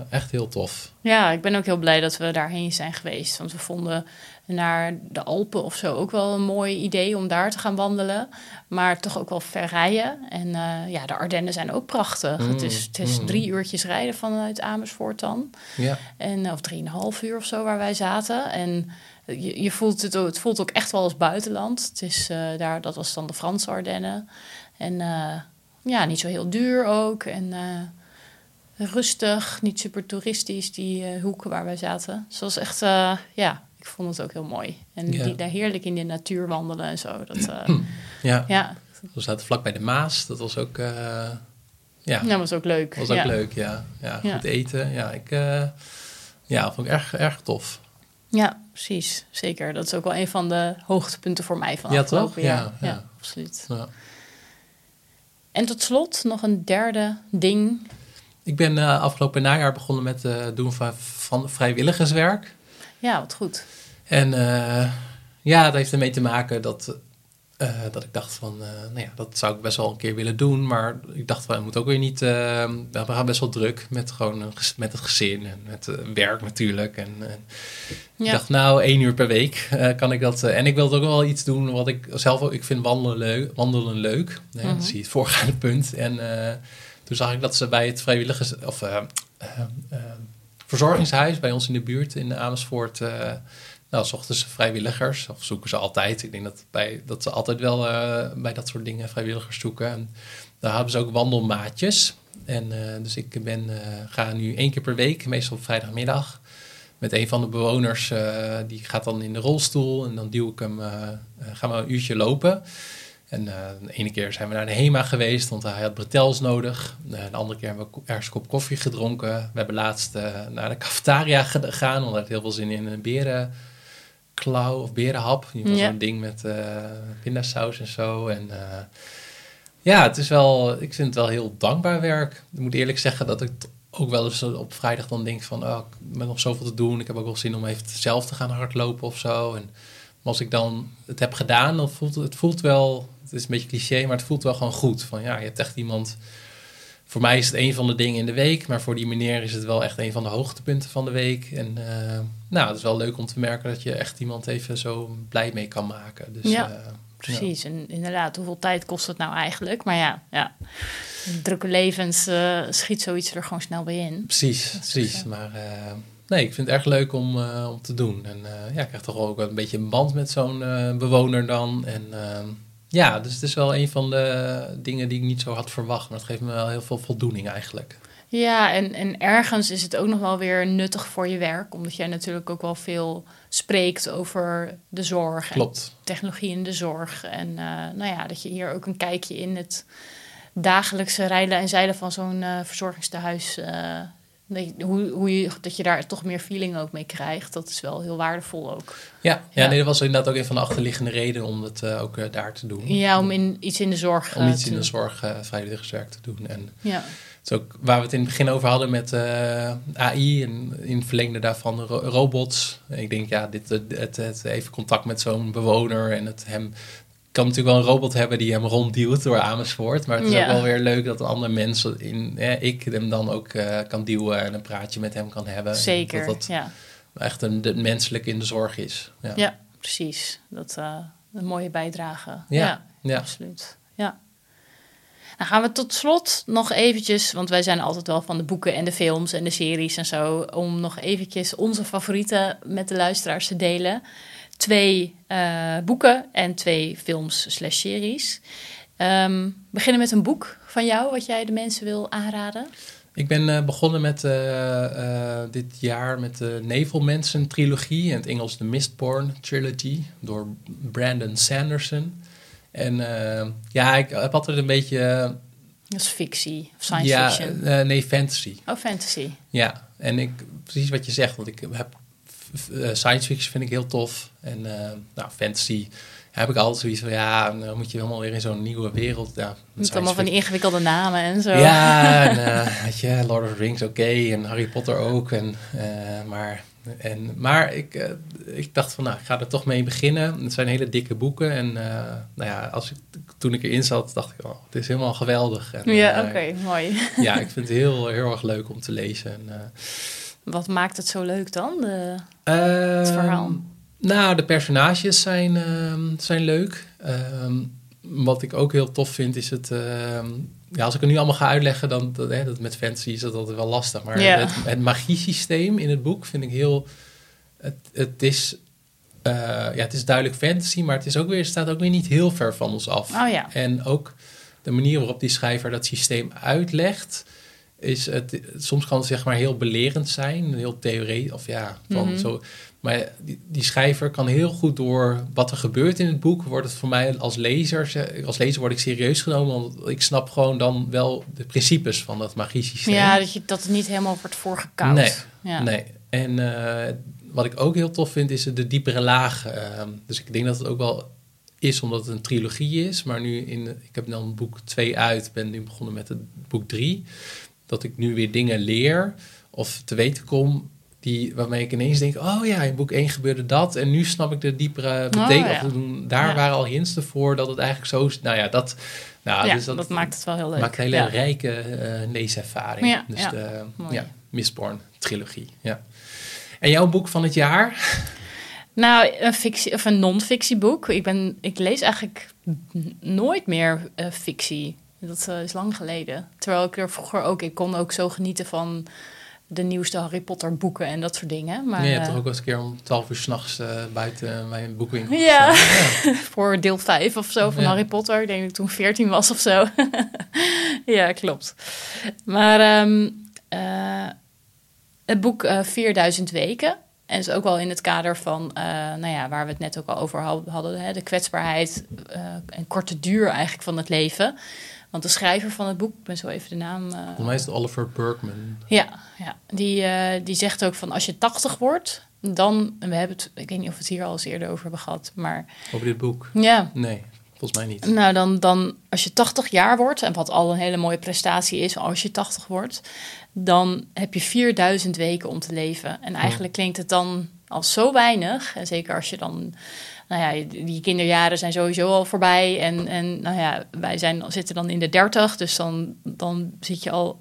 echt heel tof. ja, ik ben ook heel blij dat we daarheen zijn geweest. Want we vonden naar de Alpen of zo ook wel een mooi idee om daar te gaan wandelen. Maar toch ook wel ver rijden. En eh, ja, de Ardennen zijn ook prachtig. Mm, het is, het is mm. drie uurtjes rijden vanuit Amersfoort dan. Ja, En, of drieënhalf uur of zo waar wij zaten. En je, je voelt het, ook- het voelt ook echt wel als buitenland. Het is, eh, daar, dat was dan de Franse Ardennen. En eh, ja, niet zo heel duur ook. En rustig, niet super toeristisch, die hoeken waar wij zaten. Dus dat was echt, ja, vond het ook heel mooi. En Ja. die, daar heerlijk in de natuur wandelen en zo. Dat, eh, ja. ja, we zaten vlak bij de Maas. Dat was ook, eh, ja, dat was ook leuk. was ook ja. leuk. Ja, ja goed eten. Ja, ik eh, ja, vond ik erg, erg tof. Ja, precies. Zeker. Dat is ook wel een van de hoogtepunten voor mij van Ja, afgelopen jaar. Ja, Ja, ja. absoluut. Ja. En tot slot nog een derde ding. Ik ben afgelopen najaar begonnen met het doen van, van vrijwilligerswerk. Ja, wat goed. En eh, ja, dat heeft ermee te maken dat, eh, dat ik dacht van, eh, nou ja, dat zou ik best wel een keer willen doen. Maar ik dacht, van, het moet ook weer niet, we gaan best wel druk met, gewoon een met het gezin en met werk natuurlijk. En, en ik Ja. dacht, nou, één uur per week kan ik dat. en ik wilde ook wel iets doen wat ik zelf ook, ik vind wandelen leuk. Wandelen leuk. Hè, Mhm. Dat zie je het voorgaande punt. En toen zag ik dat ze bij het vrijwilligers, of verzorgingshuis bij ons in de buurt in Amersfoort. Nou, zochten ze vrijwilligers, of zoeken ze altijd. Ik denk dat, bij, dat ze altijd wel eh, bij dat soort dingen vrijwilligers zoeken. En daar hebben ze ook wandelmaatjes. En eh, dus ik ben, eh, ga nu één keer per week, meestal op vrijdagmiddag, met een van de bewoners. die gaat dan in de rolstoel en dan duw ik hem, gaan we een uurtje lopen. En de ene keer zijn we naar de HEMA geweest, want hij had bretels nodig. De andere keer hebben we ergens een kop koffie gedronken. We hebben laatst naar de cafetaria ge- gegaan, want hij heel veel zin in een berenklauw of berenhap. Ja. zo'n ding met eh pindasaus en zo. En eh, ja, het is wel, ik vind het wel heel dankbaar werk. Ik moet eerlijk zeggen dat ik ook wel eens op vrijdag dan denk van, oh, ik ben nog zoveel te doen. Ik heb ook wel zin om even zelf te gaan hardlopen of zo. En maar als ik dan het heb gedaan, dan voelt het, het voelt wel, het is een beetje cliché, maar het voelt wel gewoon goed. Van ja, je hebt echt iemand. Voor mij is het een van de dingen in de week, maar voor die meneer is het wel echt een van de hoogtepunten van de week. En eh, nou, het is wel leuk om te merken dat je echt iemand even zo blij mee kan maken. Dus, Ja. eh, Precies. En inderdaad, hoeveel tijd kost het nou eigenlijk? Maar ja, ja. Drukke levens eh, schiet zoiets er gewoon snel bij in. Precies, precies. Maar eh, nee, ik vind het erg leuk om, om te doen. En ja, ik krijg toch ook wel een beetje een band met zo'n bewoner dan. En eh, ja, dus het is wel een van de dingen die ik niet zo had verwacht. Maar het geeft me wel heel veel voldoening eigenlijk. Ja, en, en ergens is het ook nog wel weer nuttig voor je werk. Omdat jij natuurlijk ook wel veel spreekt over de zorg. En Klopt. technologie in de zorg. En eh, nou ja, dat je hier ook een kijkje in het dagelijkse rijden en zeilen van zo'n eh, verzorgingstehuis eh, Dat je, hoe, hoe je, dat je daar toch meer feeling ook mee krijgt. Dat is wel heel waardevol ook. Ja, ja, Ja. Nee, dat was inderdaad ook een van de achterliggende redenen om het eh, ook daar te doen. Ja, om in, iets in de zorg om iets te in de zorg vrijwilligerswerk te doen. En Ja, is ook waar we het in het begin over hadden met eh, AI en in het verlengde daarvan ro- robots. Ik denk, ja, dit, het, het, het even contact met zo'n bewoner en het hem... kan natuurlijk wel een robot hebben die hem rondduwt door Amersfoort. Maar het is Ja. ook wel weer leuk dat andere mens, in, ik hem dan ook eh, kan duwen en een praatje met hem kan hebben. zeker. Dat dat Ja. echt een, de menselijk in de zorg is. Ja, ja, precies. Dat eh, een mooie bijdrage. Ja. absoluut. Dan gaan we tot slot nog eventjes, want wij zijn altijd wel van de boeken en de films en de series en zo, om nog eventjes onze favorieten met de luisteraars te delen. Twee eh, boeken en twee films slash series. Ehm, beginnen met een boek van jou, wat jij de mensen wil aanraden. Ik ben eh, begonnen met eh, dit jaar met de Nevelmensen trilogie. In het Engels de Mistborn trilogy door Brandon Sanderson. En eh, ja, ik heb altijd een beetje... eh, Dat is fictie, of science ja, fiction. eh, nee, fantasy. Oh, fantasy. Ja, en ik, precies wat je zegt, want ik heb science fiction vind ik heel tof. En nou, fantasy heb ik altijd zoiets van, ja, dan moet je helemaal weer in zo'n nieuwe wereld. Ja, Met allemaal van die ingewikkelde namen en zo. Ja, en, weet je, Lord of the Rings oké en Harry Potter ook. En, maar en, maar ik, eh, ik dacht van, nou, ik ga er toch mee beginnen. Het zijn hele dikke boeken. En eh, nou ja, als ik, toen ik erin zat, dacht ik, oh, het is helemaal geweldig. En, Ja, eh, oké, mooi. ja, ik vind het heel, heel erg leuk om te lezen. En, Wat maakt het zo leuk dan? De... Ehm, verhaal? Nou, de personages zijn, ehm, zijn leuk. Ehm, wat ik ook heel tof vind is het... ehm, ja, als ik het nu allemaal ga uitleggen, dan dat, hè, dat met fantasy is dat altijd wel lastig. Maar het, het magiesysteem in het boek vind ik heel... Het, het, is, eh, ja, het is duidelijk fantasy, maar het, is ook weer, staat ook weer niet heel ver van ons af. Oh ja. En ook de manier waarop die schrijver dat systeem uitlegt, is het, soms kan het zeg maar heel belerend zijn, heel theoretisch, of ja, van Mhm. zo. Maar die, die schrijver kan heel goed door wat er gebeurt in het boek, wordt het voor mij als lezer, ze- als lezer word ik serieus genomen, want ik snap gewoon dan wel de principes van dat magie systeem. Ja, dat, je, dat het niet helemaal wordt voorgekoud. Nee, ja. Nee. En eh, wat ik ook heel tof vind, is de diepere laag. Ehm, dus ik denk dat het ook wel is omdat het een trilogie is. Maar nu, in, ik heb dan boek 2 uit, ben nu begonnen met het boek 3. Dat ik nu weer dingen leer of te weten kom. Die, waarmee ik ineens denk, oh ja, in boek 1 gebeurde dat. En nu snap ik de diepere betekenis. ja. Of Daar Ja. waren al hints voor dat het eigenlijk zo is. Nou ja, dat, nou, Ja, dus dat, maakt het wel heel leuk. maakt een hele rijke eh, leeservaring. Ja, dus de Mooi. ja, Mistborn trilogie. Ja. En jouw boek van het jaar? Nou, een, fictie, of een non-fictieboek. Ik, ben, ik lees eigenlijk nooit meer eh, fictie. Dat eh, is lang geleden. Terwijl ik er vroeger ook... Ik kon ook zo genieten van de nieuwste Harry Potter boeken en dat soort dingen. Maar, Nee, je hebt eh, toch ook wel eens een keer om 12 uur s'nachts uh, buiten mijn boekwinkel Ja. gestaan? voor deel 5 of zo van Ja. Harry Potter. Ik denk dat ik toen 14 was of zo. ja, klopt. Maar ehm, eh, het boek eh 4000 weken. En is ook wel in het kader van, eh, nou ja, waar we het net ook al over had- hadden, hè, de kwetsbaarheid eh, en korte duur eigenlijk van het leven. Want de schrijver van het boek, ik ben zo even de naam. eh, Volgens mij is het Oliver Berkman. ja, ja. Die, eh, die zegt ook van als je 80 wordt, dan, en we hebben het, ik weet niet of we het hier al eens eerder over hebben gehad, maar Over dit boek? ja, Nee, volgens mij niet. nou, dan, dan als je 80 jaar wordt, en wat al een hele mooie prestatie is als je 80 wordt, dan heb je 4000 weken om te leven. En eigenlijk klinkt het dan als zo weinig. En zeker als je dan, nou ja, die kinderjaren zijn sowieso al voorbij. En, en nou ja, wij zijn, zitten dan in de 30, dus dan, dan zit je al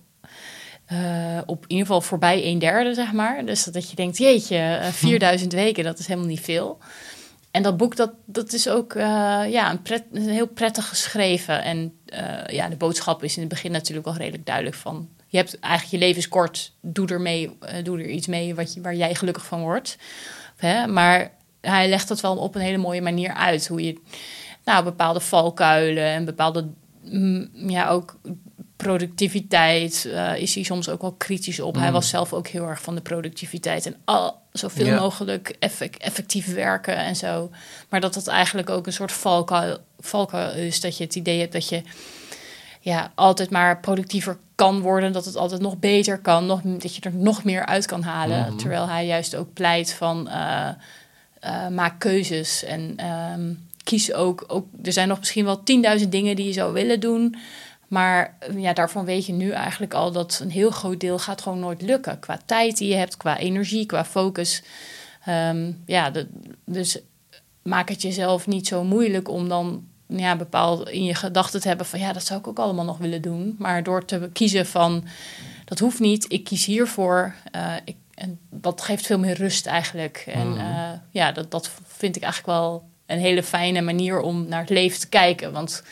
eh, op in ieder geval voorbij een derde, zeg maar. Dus dat, dat je denkt, jeetje, eh, 4000 weken, dat is helemaal niet veel. En dat boek, dat, dat is ook eh, ja, een pret, een heel prettig geschreven. En ja, de boodschap is in het begin natuurlijk wel redelijk duidelijk van... Je hebt eigenlijk je leven is kort, doe er, mee, doe er iets mee wat je, waar jij gelukkig van wordt. Hè? Maar hij legt dat wel op een hele mooie manier uit. Hoe je nou, bepaalde valkuilen en bepaalde mm, ja, ook productiviteit eh, is hij soms ook wel kritisch op. Hij Mm. was zelf ook heel erg van de productiviteit en al, zoveel Ja. mogelijk effect, effectief werken en zo. Maar dat dat eigenlijk ook een soort valkuil, valkuil is. Dat je het idee hebt dat je ja, altijd maar productiever kan worden. Dat het altijd nog beter kan. Nog, dat je er nog meer uit kan halen. Mhm. Terwijl hij juist ook pleit van eh, eh, maak keuzes. En ehm, kies ook, ook. Er zijn nog misschien wel 10.000 dingen die je zou willen doen. Maar eh, ja, daarvan weet je nu eigenlijk al dat een heel groot deel gaat gewoon nooit lukken. Qua tijd die je hebt, qua energie, qua focus. Ehm, ja, dus maak het jezelf niet zo moeilijk om dan ja, bepaald in je gedachten te hebben van ja, dat zou ik ook allemaal nog willen doen. Maar door te kiezen van dat hoeft niet, ik kies hiervoor. eh, ik, en dat geeft veel meer rust eigenlijk. En Mhm. eh, ja, dat, dat vind ik eigenlijk wel een hele fijne manier om naar het leven te kijken. Want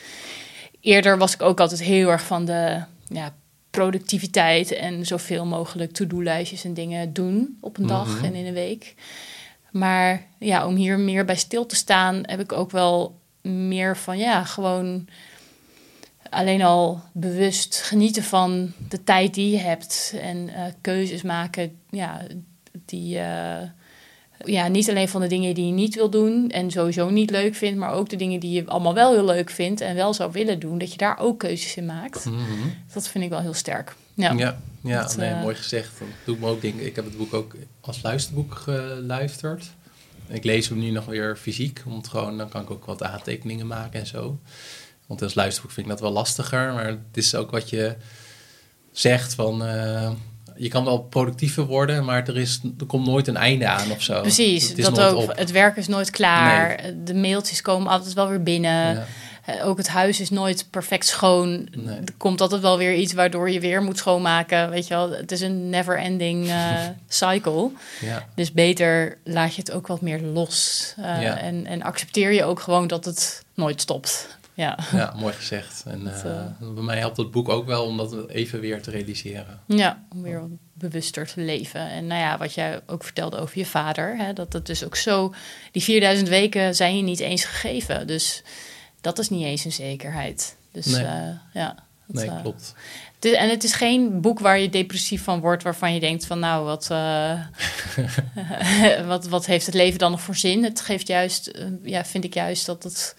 eerder was ik ook altijd heel erg van de ja, productiviteit en zoveel mogelijk to-do-lijstjes en dingen doen op een dag Mhm. en in een week. Maar ja, om hier meer bij stil te staan, heb ik ook wel meer van ja, gewoon alleen al bewust genieten van de tijd die je hebt en eh, keuzes maken. Ja, die eh, ja, niet alleen van de dingen die je niet wil doen en sowieso niet leuk vindt, maar ook de dingen die je allemaal wel heel leuk vindt en wel zou willen doen, dat je daar ook keuzes in maakt. Mhm. Dat vind ik wel heel sterk. Ja, Ja, ja Dat, nee, eh, mooi gezegd. Dat doet me ook denken. Ik heb het boek ook als luisterboek geluisterd. Ik lees hem nu nog weer fysiek, om het gewoon, dan kan ik ook wat aantekeningen maken en zo. Want als luisterboek vind ik dat wel lastiger, maar het is ook wat je zegt van, eh, je kan wel productiever worden, maar er, is, er komt nooit een einde aan of zo. Precies, dat ook. op. Het werk is nooit klaar. De mailtjes komen altijd wel weer binnen. Ja. Eh, Ook het huis is nooit perfect schoon. Nee. Er komt altijd wel weer iets waardoor je weer moet schoonmaken. Weet je wel, het is een never-ending eh, cycle. Ja. Dus beter laat je het ook wat meer los. Ja. en, en accepteer je ook gewoon dat het nooit stopt. Ja, ja, mooi gezegd. En Dat, eh, eh, bij mij helpt het boek ook wel om dat even weer te realiseren. ja om weer wat bewuster te leven. En nou ja, wat jij ook vertelde over je vader. Hè, dat het dus ook zo... Die 4000 weken zijn je niet eens gegeven. Dus dat is niet eens een zekerheid. Dus Nee. eh, ja. dat, Nee, klopt. Het is- en het is geen boek waar je depressief van wordt, waarvan je denkt van nou, wat, wat, wat heeft het leven dan nog voor zin? Het geeft juist, ja, vind ik juist dat het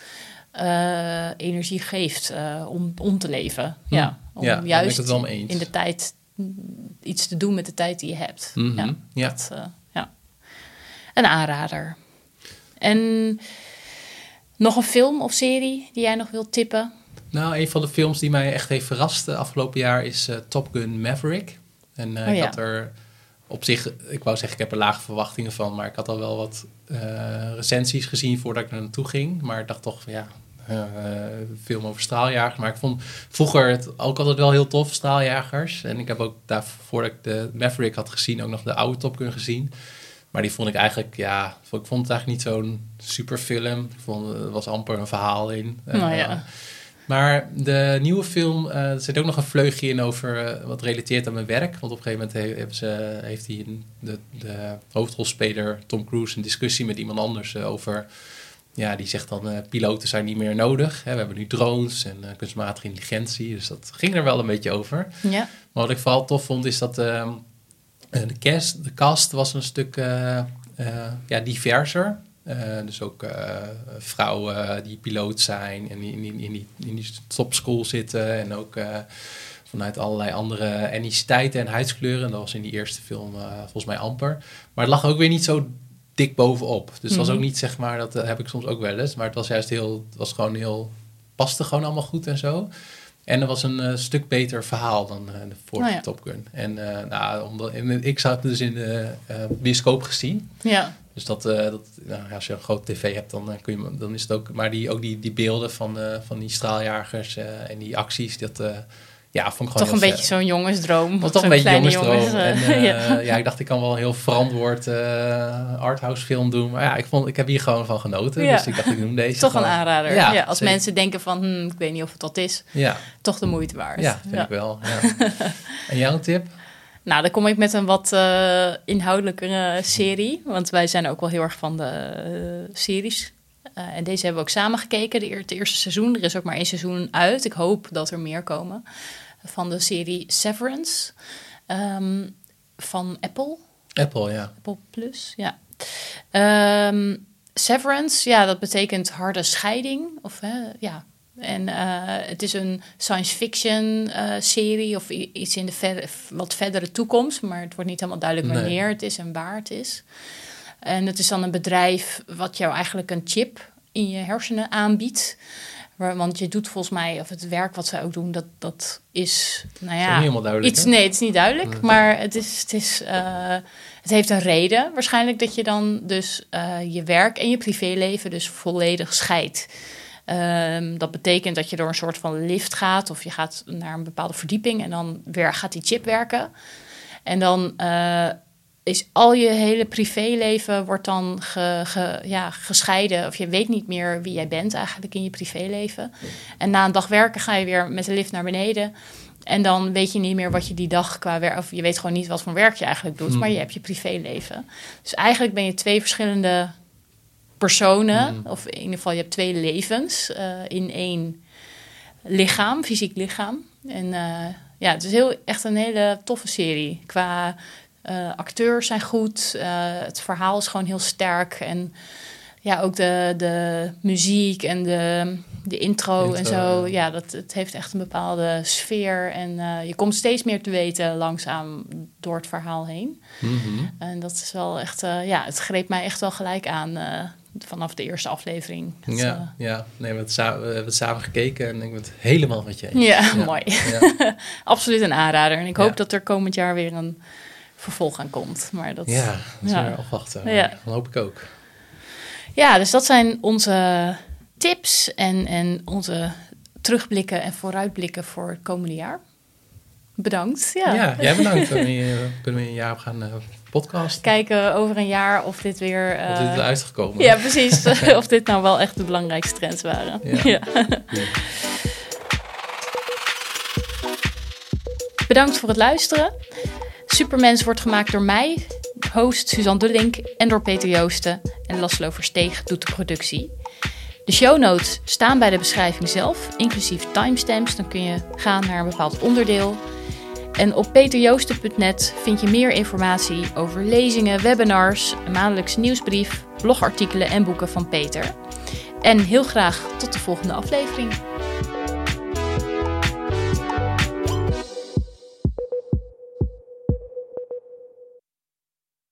eh, energie geeft eh, om, om te leven. Hm. Ja, om Ja, juist het wel mee eens. in de tijd mm, iets te doen met de tijd die je hebt. Mhm, Ja, ja. Dat, eh, ja. Een aanrader. En nog een film of serie die jij nog wilt tippen? Nou, een van de films die mij echt heeft verrast de afgelopen jaar is Top Gun Maverick. En eh, Oh, ik had er op zich, ik wou zeggen, ik heb er lage verwachtingen van, maar ik had al wel wat eh, recensies gezien voordat ik er naartoe ging. Maar ik dacht toch, van, ja, eh, film over straaljagers. Maar ik vond vroeger het ook altijd wel heel tof, straaljagers. En ik heb ook daar, voordat ik de Maverick had gezien, ook nog de oude Top Gun gezien. Maar die vond ik eigenlijk, ja, ik vond het eigenlijk niet zo'n super film. Ik vond, er was amper een verhaal in. Nou Eh, ja. maar de nieuwe film, eh, er zit ook nog een vleugje in over wat relateert aan mijn werk. Want op een gegeven moment he- hebben ze, heeft hij de, de hoofdrolspeler Tom Cruise een discussie met iemand anders over. Ja, die zegt dan, eh, piloten zijn niet meer nodig. Hè, we hebben nu drones en eh, kunstmatige intelligentie. Dus dat ging er wel een beetje over. Ja. Maar wat ik vooral tof vond, is dat ehm, eh, de, cast, de cast was een stuk ja, diverser. Dus ook vrouwen die piloot zijn en die in die, in die, in die topschool zitten. En ook vanuit allerlei andere etniciteiten en huidskleuren. Dat was in die eerste film volgens mij amper. Maar het lag ook weer niet zo dik bovenop. Dus het was Mhm. ook niet, zeg maar, dat eh, heb ik soms ook wel eens. Maar het was juist heel, het was gewoon heel, paste gewoon allemaal goed en zo. En er was een eh, stuk beter verhaal dan eh, de vorige Oh ja. Top Gun. En eh, nou, omdat, en ik zat dus in de bioscoop gezien. Ja. Dus dat, dat nou, als je een groot tv hebt, dan, kun je, dan is het ook... Maar die, ook die, die beelden van, van die straaljagers en die acties, dat ja, vond ik gewoon Toch een beetje zo'n jongensdroom. was toch een beetje jongensdroom. jongens, En eh, eh, ja. ja. ik dacht, ik kan wel een heel verantwoord eh, arthouse film doen. Maar ja, ik, vond, ik heb hier gewoon van genoten. Ja. Dus ik dacht, ik noem deze Toch een aanrader. Ja, Ja, als zeker. mensen denken van, hm, ik weet niet of het dat is, Ja, toch de moeite waard. ja vind ik wel. Ja. en jouw tip? Nou, dan kom ik met een wat eh, inhoudelijkere serie. Want wij zijn ook wel heel erg van de series. Eh, en deze hebben we ook samen gekeken, de het eerste seizoen. Er is ook maar één seizoen uit. Ik hoop dat er meer komen. Van de serie Severance ehm, van Apple. Apple, ja. Apple Plus, ja. Ehm, severance, ja, dat betekent harde scheiding. Of hè, ja, En eh, het is een science fiction eh, serie of iets in de ver wat verdere toekomst. Maar het wordt niet helemaal duidelijk Nee. wanneer het is en waar het is. En het is dan een bedrijf wat jou eigenlijk een chip in je hersenen aanbiedt. Want je doet volgens mij, of het werk wat zij ook doen, dat, dat is, nou is ja, niet helemaal duidelijk, Iets, hè? nee, het is niet duidelijk, maar het, is, het, is, eh, het heeft een reden. Waarschijnlijk dat je dan dus eh, je werk en je privéleven dus volledig scheidt. Ehm, dat betekent dat je door een soort van lift gaat of je gaat naar een bepaalde verdieping en dan weer gaat die chip werken. En dan eh, is al je hele privéleven wordt dan ge, ge- ja, gescheiden. Of je weet niet meer wie jij bent eigenlijk in je privéleven. En na een dag werken ga je weer met de lift naar beneden. En dan weet je niet meer wat je die dag qua werk... Of je weet gewoon niet wat voor werk je eigenlijk doet. Hmm. Maar je hebt je privéleven. Dus eigenlijk ben je twee verschillende personen. Hmm. Of in ieder geval je hebt twee levens eh, in één lichaam, fysiek lichaam. En eh, ja, het is heel, echt een hele toffe serie. Qua eh, acteurs zijn goed, eh, het verhaal is gewoon heel sterk. En ja, ook de, de muziek en de, de intro, en zo. ja. Ja, dat, het heeft echt een bepaalde sfeer. En eh, je komt steeds meer te weten langzaam door het verhaal heen. Mhm. En dat is wel echt, ja, het greep mij echt wel gelijk aan vanaf de eerste aflevering. Ja, ja. Nee, we hebben, het samen, we hebben het samen gekeken en ik ben het helemaal met je eens. eh, ja, mooi. Ja, Absoluut een aanrader. En ik hoop Ja. dat er komend jaar weer een vervolg aan komt. Maar dat, ja dat is Ja. weer afwachten. Ja. Dat hoop ik ook. Ja, dus dat zijn onze tips en, en onze terugblikken en vooruitblikken voor het komende jaar. Bedankt. Ja. Ja, jij bedankt. Dan eh, kunnen we een jaar op gaan eh, podcast. Kijken over een jaar of dit weer... eh, Of dit is uitgekomen. ja, precies. of dit nou wel echt de belangrijkste trends waren. Ja. Ja. Bedankt voor het luisteren. Supermens wordt gemaakt door mij, host Suzanne Dullink en door Peter Joosten. En Laszlo Versteeg doet de productie. De show notes staan bij de beschrijving zelf, inclusief timestamps. Dan kun je gaan naar een bepaald onderdeel. En op peterjoosten.net vind je meer informatie over lezingen, webinars, een maandelijkse nieuwsbrief, blogartikelen en boeken van Peter. En heel graag tot de volgende aflevering.